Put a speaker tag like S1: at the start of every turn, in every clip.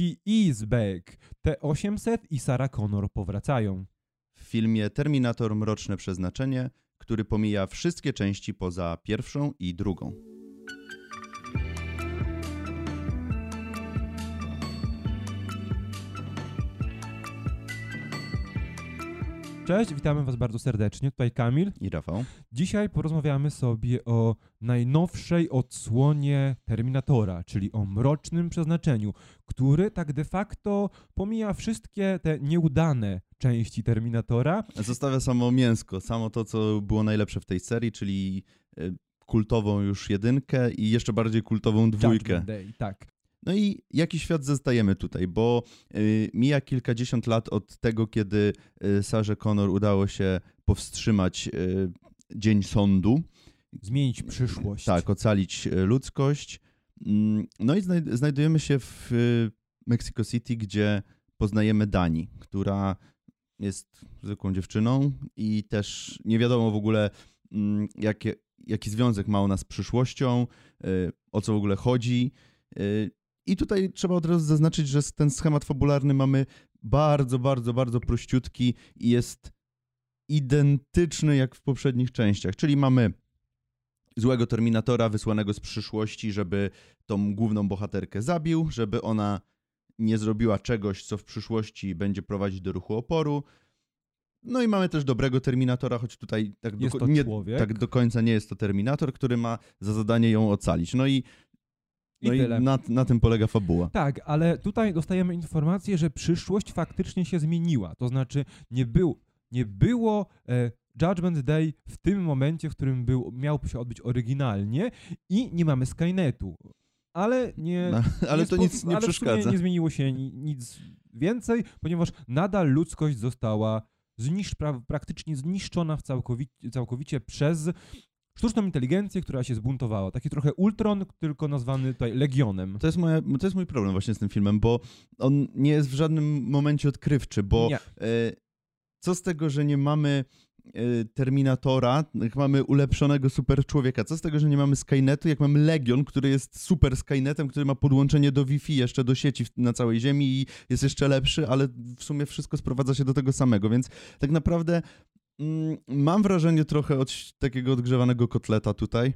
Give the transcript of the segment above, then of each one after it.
S1: He is back. T-800 i Sarah Connor powracają.
S2: W filmie Terminator Mroczne Przeznaczenie, który pomija wszystkie części poza pierwszą i drugą.
S1: Cześć, witamy Was bardzo serdecznie. Tutaj Kamil.
S2: I Rafał.
S1: Dzisiaj porozmawiamy sobie o najnowszej odsłonie Terminatora, czyli o mrocznym przeznaczeniu, który tak de facto pomija wszystkie te nieudane części Terminatora.
S2: Zostawia samo mięsko, samo to, co było najlepsze w tej serii, czyli e, kultową już jedynkę i jeszcze bardziej kultową dwójkę.
S1: Day, tak.
S2: No i jaki świat zostajemy tutaj, bo y, mija kilkadziesiąt lat od tego, kiedy y, Sarze Connor udało się powstrzymać y, dzień sądu.
S1: Zmienić przyszłość.
S2: Tak, ocalić ludzkość. Mm, No i znaj- znajdujemy się w Mexico City, gdzie poznajemy Dani, która jest zwykłą dziewczyną i też nie wiadomo w ogóle, mm, jakie, jaki związek ma ona z przyszłością, o co w ogóle chodzi. I tutaj trzeba od razu zaznaczyć, że ten schemat fabularny mamy bardzo, bardzo, bardzo prościutki i jest identyczny jak w poprzednich częściach. Czyli mamy złego Terminatora wysłanego z przyszłości, żeby tą główną bohaterkę zabił, żeby ona nie zrobiła czegoś, co w przyszłości będzie prowadzić do ruchu oporu. No i mamy też dobrego Terminatora, choć tutaj tak do, nie, tak do końca nie jest to Terminator, który ma za zadanie ją ocalić. No I no i
S1: tyle.
S2: na, na tym polega fabuła.
S1: Tak, ale tutaj dostajemy informację, że przyszłość faktycznie się zmieniła. To znaczy nie, był, nie było e, Judgment Day w tym momencie, w którym był, miał się odbyć oryginalnie i nie mamy Skynetu. Ale nie...
S2: No, ale
S1: nie
S2: to nic nie
S1: ale
S2: przeszkadza.
S1: nie zmieniło się ni- nic więcej, ponieważ nadal ludzkość została zniszcz, pra, praktycznie zniszczona w całkowicie, całkowicie przez sztuczną inteligencję, która się zbuntowała. Taki trochę Ultron, tylko nazwany tutaj Legionem.
S2: To jest, moja, to jest mój problem właśnie z tym filmem, bo on nie jest w żadnym momencie odkrywczy, bo e, co z tego, że nie mamy e, Terminatora, jak mamy ulepszonego super człowieka? Co z tego, że nie mamy Skynetu, jak mamy Legion, który jest super Skynetem, który ma podłączenie do Wi-Fi jeszcze do sieci na całej Ziemi i jest jeszcze lepszy, ale w sumie wszystko sprowadza się do tego samego, więc tak naprawdę mam wrażenie trochę od takiego odgrzewanego kotleta tutaj.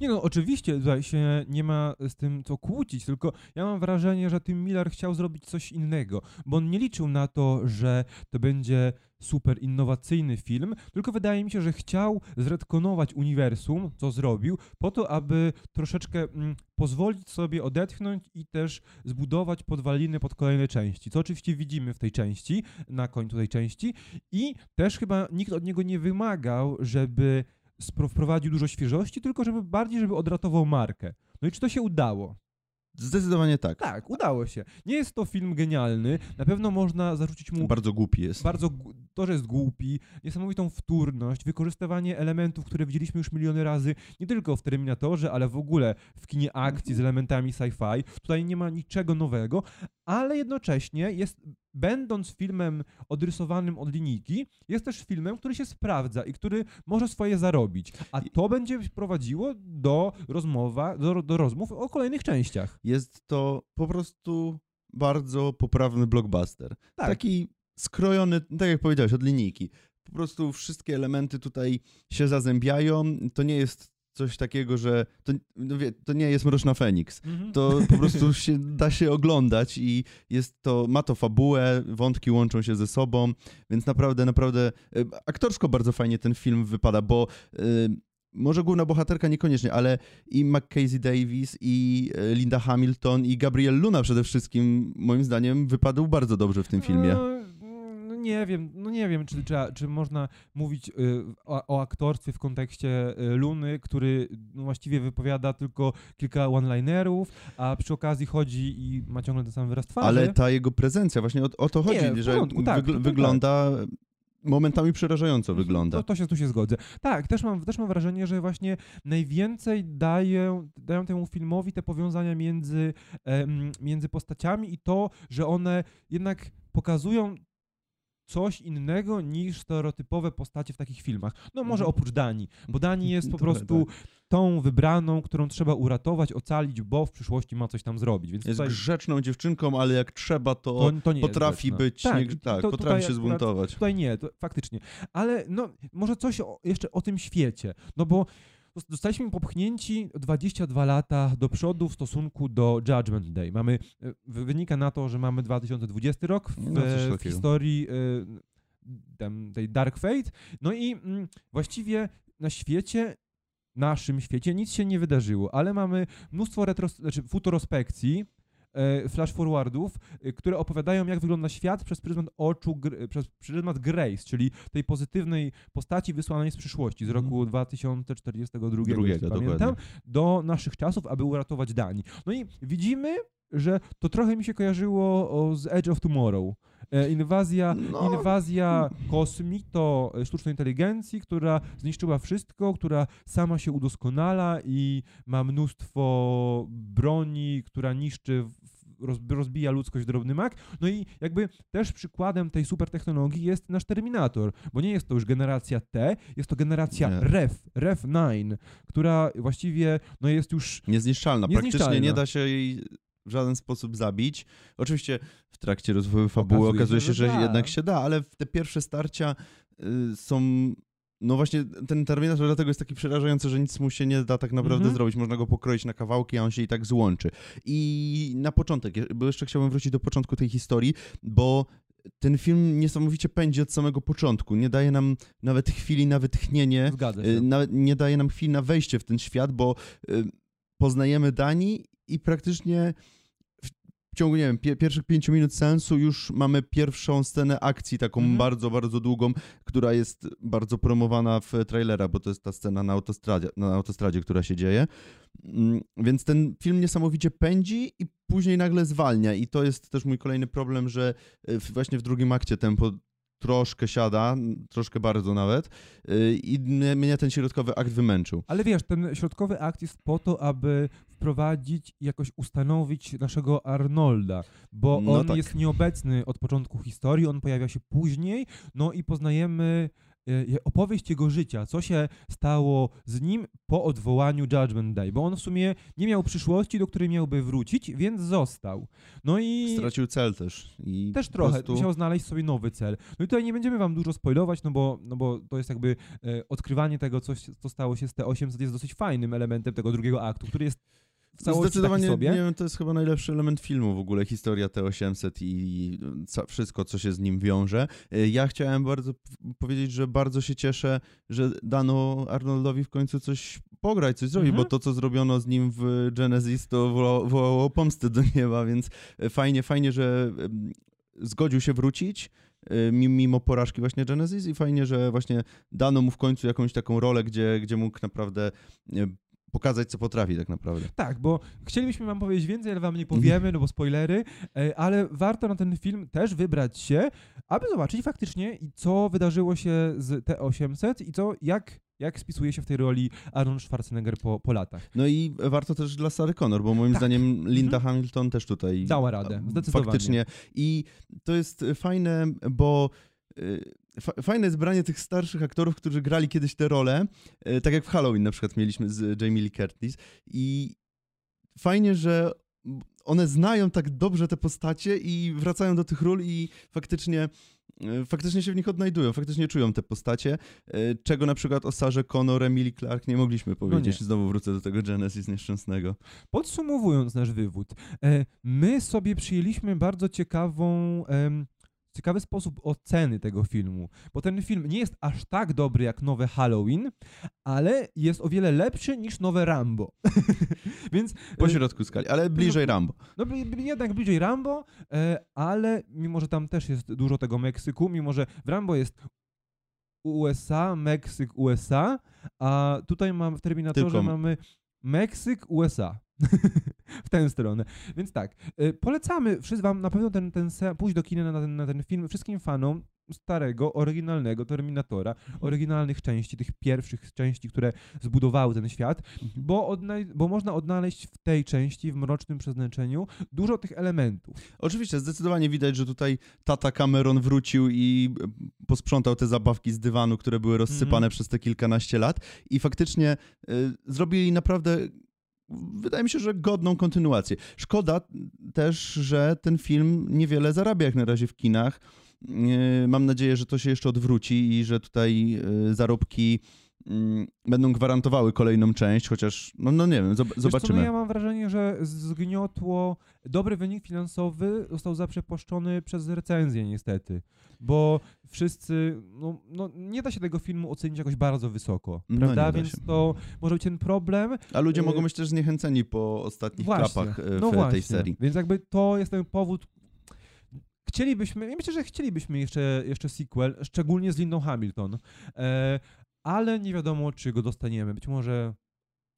S1: Nie no, oczywiście tutaj się nie ma z tym co kłócić, tylko ja mam wrażenie, że Tim Miller chciał zrobić coś innego, bo on nie liczył na to, że to będzie super innowacyjny film, tylko wydaje mi się, że chciał zredkonować uniwersum, co zrobił, po to, aby troszeczkę mm, pozwolić sobie odetchnąć i też zbudować podwaliny pod kolejne części, co oczywiście widzimy w tej części, na końcu tej części i też chyba nikt od niego nie wymagał, żeby wprowadził dużo świeżości, tylko żeby bardziej, żeby odratował markę. No i czy to się udało?
S2: Zdecydowanie tak.
S1: Tak, udało się. Nie jest to film genialny, na pewno można zarzucić mu
S2: Bardzo głupi jest.
S1: bardzo to, że jest głupi, niesamowitą wtórność, wykorzystywanie elementów, które widzieliśmy już miliony razy, nie tylko w Terminatorze, ale w ogóle w kinie akcji z elementami sci-fi. Tutaj nie ma niczego nowego, ale jednocześnie jest, będąc filmem odrysowanym od linijki, jest też filmem, który się sprawdza i który może swoje zarobić. A to będzie prowadziło do, rozmowa, do, do rozmów o kolejnych częściach.
S2: jest to po prostu bardzo poprawny blockbuster.
S1: Tak.
S2: Taki skrojony, tak jak powiedziałeś, od linijki. Po prostu wszystkie elementy tutaj się zazębiają. To nie jest coś takiego, że to, no wie, to nie jest Mroczna Feniks.
S1: Mhm.
S2: To po prostu się, da się oglądać i jest to, ma to fabułę, wątki łączą się ze sobą, więc naprawdę, naprawdę e, aktorsko bardzo fajnie ten film wypada, bo e, może główna bohaterka niekoniecznie, ale i Mackenzie Davis, i e, Linda Hamilton, i Gabriel Luna przede wszystkim, moim zdaniem, wypadł bardzo dobrze w tym filmie.
S1: Nie wiem, no nie wiem, czy, czy, czy można mówić y, o, o aktorstwie w kontekście y, Luny, który no, właściwie wypowiada tylko kilka one-linerów, a przy okazji chodzi i ma ciągle ten sam wyraz twarzy.
S2: Ale ta jego prezencja, właśnie o, o to chodzi,
S1: Nie,
S2: że
S1: porządku, tak,
S2: wygl-
S1: tak.
S2: wygląda, momentami przerażająco wygląda.
S1: To, to się tu się zgodzę. Tak, też mam, też mam wrażenie, że właśnie najwięcej dają, dają temu filmowi te powiązania między, między postaciami i to, że one jednak pokazują coś innego niż stereotypowe postacie w takich filmach. No może
S2: Mhm.
S1: oprócz Dani, bo Dani jest po prostu tą wybraną, którą trzeba uratować, ocalić, bo w przyszłości ma coś tam zrobić. Więc
S2: Jest
S1: tutaj
S2: grzeczną dziewczynką, ale jak trzeba, to,
S1: to, to
S2: potrafi
S1: grzeczna.
S2: być,
S1: Tak,
S2: nie, tak
S1: to-
S2: potrafi się zbuntować.
S1: Tutaj nie, faktycznie. Ale no, może coś o, jeszcze o tym świecie. No bo zostaliśmy popchnięci 22 lata do przodu w stosunku do Judgment Day. Mamy, e, wy- wynika na to, że mamy 2020 rok w,
S2: No, coś
S1: w historii e, tam, tej Dark Fate. No i mm, właściwie na świecie naszym świecie nic się nie wydarzyło, ale mamy mnóstwo retros, znaczy futurospekcji, e, flash forwardów, e, które opowiadają, jak wygląda świat przez pryzmat oczu, gr, przez pryzmat Grace, czyli tej pozytywnej postaci wysłanej z przyszłości, z
S2: Mhm.
S1: roku 2042,
S2: Drugiego,
S1: pamiętam, do naszych czasów, aby uratować Dani. No i widzimy, że to trochę mi się kojarzyło z Edge of Tomorrow. E, inwazja,
S2: No.
S1: inwazja kosmito e, sztucznej inteligencji, która zniszczyła wszystko, która sama się udoskonala i ma mnóstwo broni, która niszczy, rozbija ludzkość drobny mak. No i jakby też przykładem tej super technologii jest nasz Terminator, bo nie jest to już generacja T, jest to generacja
S2: Nie.
S1: REF, REF 9, która właściwie no jest już
S2: Niezniszczalna. Praktycznie
S1: Niezniszczalna.
S2: nie da się jej w żaden sposób zabić. Oczywiście w trakcie rozwoju fabuły
S1: Okazuje
S2: okazuje
S1: się, że
S2: że jednak się da, ale te pierwsze starcia y, są... No właśnie ten Terminator dlatego jest taki przerażający, że nic mu się nie da tak naprawdę
S1: Mhm.
S2: zrobić. Można go pokroić na kawałki, a on się i tak złączy. I na początek, bo jeszcze chciałbym wrócić do początku tej historii, bo ten film niesamowicie pędzi od samego początku. Nie daje nam nawet chwili na wytchnienie, Y. Nawet nie daje nam chwili na wejście w ten świat, bo y, poznajemy Dani i praktycznie w ciągu, nie wiem, pie pierwszych pięciu minut sensu już mamy pierwszą scenę akcji, taką
S1: Mhm.
S2: bardzo, bardzo długą, która jest bardzo promowana w trailerach, bo to jest ta scena na autostradzie, na autostradzie która się dzieje. Mm, Więc ten film niesamowicie pędzi i później nagle zwalnia i to jest też mój kolejny problem, że w- właśnie w drugim akcie tempo troszkę siada, troszkę bardzo nawet y, i mnie, mnie ten środkowy akt wymęczył.
S1: Ale wiesz, ten środkowy akt jest po to, aby wprowadzić i jakoś ustanowić naszego Arnolda, bo
S2: No
S1: on
S2: tak.
S1: jest nieobecny od początku historii, on pojawia się później, no i poznajemy opowieść jego życia, co się stało z nim po odwołaniu Judgment Day, bo on w sumie nie miał przyszłości, do której miałby wrócić, więc został. No i
S2: Stracił cel też. I
S1: też trochę,
S2: prostu-
S1: musiał znaleźć sobie nowy cel. No i tutaj nie będziemy wam dużo spoilować, no bo, no bo to jest jakby e, odkrywanie tego, co, co stało się z T800 jest dosyć fajnym elementem tego drugiego aktu, który jest w całości
S2: Zdecydowanie,
S1: taki sobie.
S2: nie wiem, to jest chyba najlepszy element filmu w ogóle, historia T800 i ca- wszystko, co się z nim wiąże. Y, Ja chciałem bardzo powiedzieć, że bardzo się cieszę, że dano Arnoldowi w końcu coś pograć, coś zrobić,
S1: Mhm.
S2: bo to, co zrobiono z nim w Genesis, to woła- wołało pomstę do nieba, więc y, fajnie, fajnie, że ym, zgodził się wrócić y, mi- mimo porażki właśnie Genesis i fajnie, że właśnie dano mu w końcu jakąś taką rolę, gdzie, gdzie mógł naprawdę y, pokazać, co potrafi tak naprawdę.
S1: Tak, bo chcielibyśmy wam powiedzieć więcej, ale wam nie powiemy, no bo spoilery, e, ale warto na ten film też wybrać się, aby zobaczyć faktycznie, co wydarzyło się z T800 i co, jak, jak spisuje się w tej roli Arnold Schwarzenegger po, po latach.
S2: No i warto też dla Sary Connor, bo moim
S1: Tak.
S2: zdaniem Linda
S1: Mhm.
S2: Hamilton też tutaj
S1: Dała radę, zdecydowanie.
S2: Faktycznie. I to jest fajne, bo y, fajne jest branie tych starszych aktorów, którzy grali kiedyś te role, y, tak jak w Halloween na przykład mieliśmy z Jamie Lee Curtis i fajnie, że one znają tak dobrze te postacie i wracają do tych ról i faktycznie y, faktycznie się w nich odnajdują, faktycznie czują te postacie, czego na przykład o Sarze Connor, Emily Clark nie mogliśmy powiedzieć.
S1: nie.
S2: Znowu wrócę do tego Genesis nieszczęsnego.
S1: Podsumowując nasz wywód, e, my sobie przyjęliśmy bardzo ciekawą, ciekawy sposób oceny tego filmu, bo ten film nie jest aż tak dobry jak nowe Halloween, ale jest o wiele lepszy niż nowe Rambo. Więc
S2: Po
S1: e,
S2: środku skali, ale bliżej Rambo.
S1: no bli- bli- jednak bliżej Rambo, e, ale mimo, że tam też jest dużo tego Meksyku, mimo, że w Rambo jest USA, Meksyk, USA, a tutaj mam w Terminatorze
S2: Tylko-
S1: mamy Meksyk, USA. w tę stronę. Więc tak, e, polecamy wszyscy wam na pewno ten, ten pójść do kina na ten, na ten film wszystkim fanom. starego, oryginalnego Terminatora, oryginalnych części, tych pierwszych części, które zbudowały ten świat, bo, odnaj- bo można odnaleźć w tej części, w Mrocznym Przeznaczeniu, dużo tych elementów.
S2: Oczywiście, zdecydowanie widać, że tutaj tata Cameron wrócił i e, posprzątał te zabawki z dywanu, które były rozsypane
S1: Mhm.
S2: przez te kilkanaście lat i faktycznie y, zrobili naprawdę, wydaje mi się, że godną kontynuację. Szkoda też, że ten film niewiele zarabia jak na razie w kinach. Y, Mam nadzieję, że to się jeszcze odwróci i że tutaj y, zarobki będą gwarantowały kolejną część, chociaż, no, no nie wiem, zob-
S1: Wiesz Co,
S2: zobaczymy.
S1: no ja mam wrażenie, że zgniotło dobry wynik finansowy został zaprzeposzczony przez recenzję niestety, bo wszyscy, no, no nie da się tego filmu ocenić jakoś bardzo wysoko,
S2: No,
S1: prawda?
S2: da
S1: Więc to może być ten problem.
S2: A ludzie
S1: Y,
S2: mogą być też zniechęceni po ostatnich
S1: Właśnie,
S2: klapach y, w
S1: no właśnie.
S2: tej serii.
S1: Więc jakby to jest ten powód. Chcielibyśmy, ja myślę, że chcielibyśmy jeszcze, jeszcze sequel, szczególnie z Lindą Hamilton, e, ale nie wiadomo, czy go dostaniemy. Być może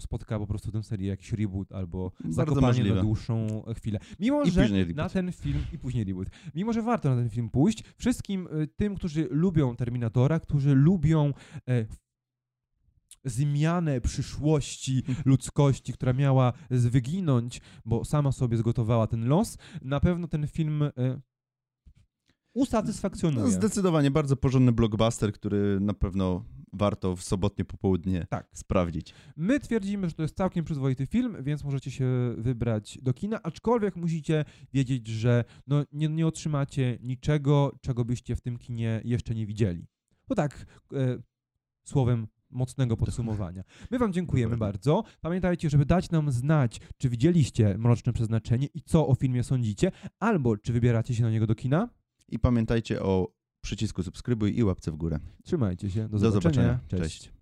S1: spotka po prostu tę serię jakiś reboot albo zakopanie na dłuższą chwilę. Mimo,
S2: I
S1: że na ten film i później reboot. Mimo, że warto na ten film pójść, wszystkim y, tym, którzy lubią Terminatora, którzy lubią e, zmianę przyszłości ludzkości, która miała wyginąć, bo sama sobie zgotowała ten los, na pewno ten film e, usatysfakcjonuje.
S2: No, zdecydowanie bardzo porządny blockbuster, który na pewno warto w sobotnie popołudnie
S1: Tak.
S2: sprawdzić.
S1: My twierdzimy, że to jest całkiem przyzwoity film, więc możecie się wybrać do kina, aczkolwiek musicie wiedzieć, że no, nie, nie otrzymacie niczego, czego byście w tym kinie jeszcze nie widzieli. To tak, e, słowem mocnego podsumowania. My wam dziękujemy
S2: Dokładnie.
S1: bardzo. Pamiętajcie, żeby dać nam znać, czy widzieliście Mroczne Przeznaczenie i co o filmie sądzicie, albo czy wybieracie się na niego do kina.
S2: I pamiętajcie o przycisku subskrybuj i łapce w górę.
S1: Trzymajcie się. Do,
S2: Do
S1: zobaczenia.
S2: zobaczenia.
S1: Cześć.
S2: Cześć.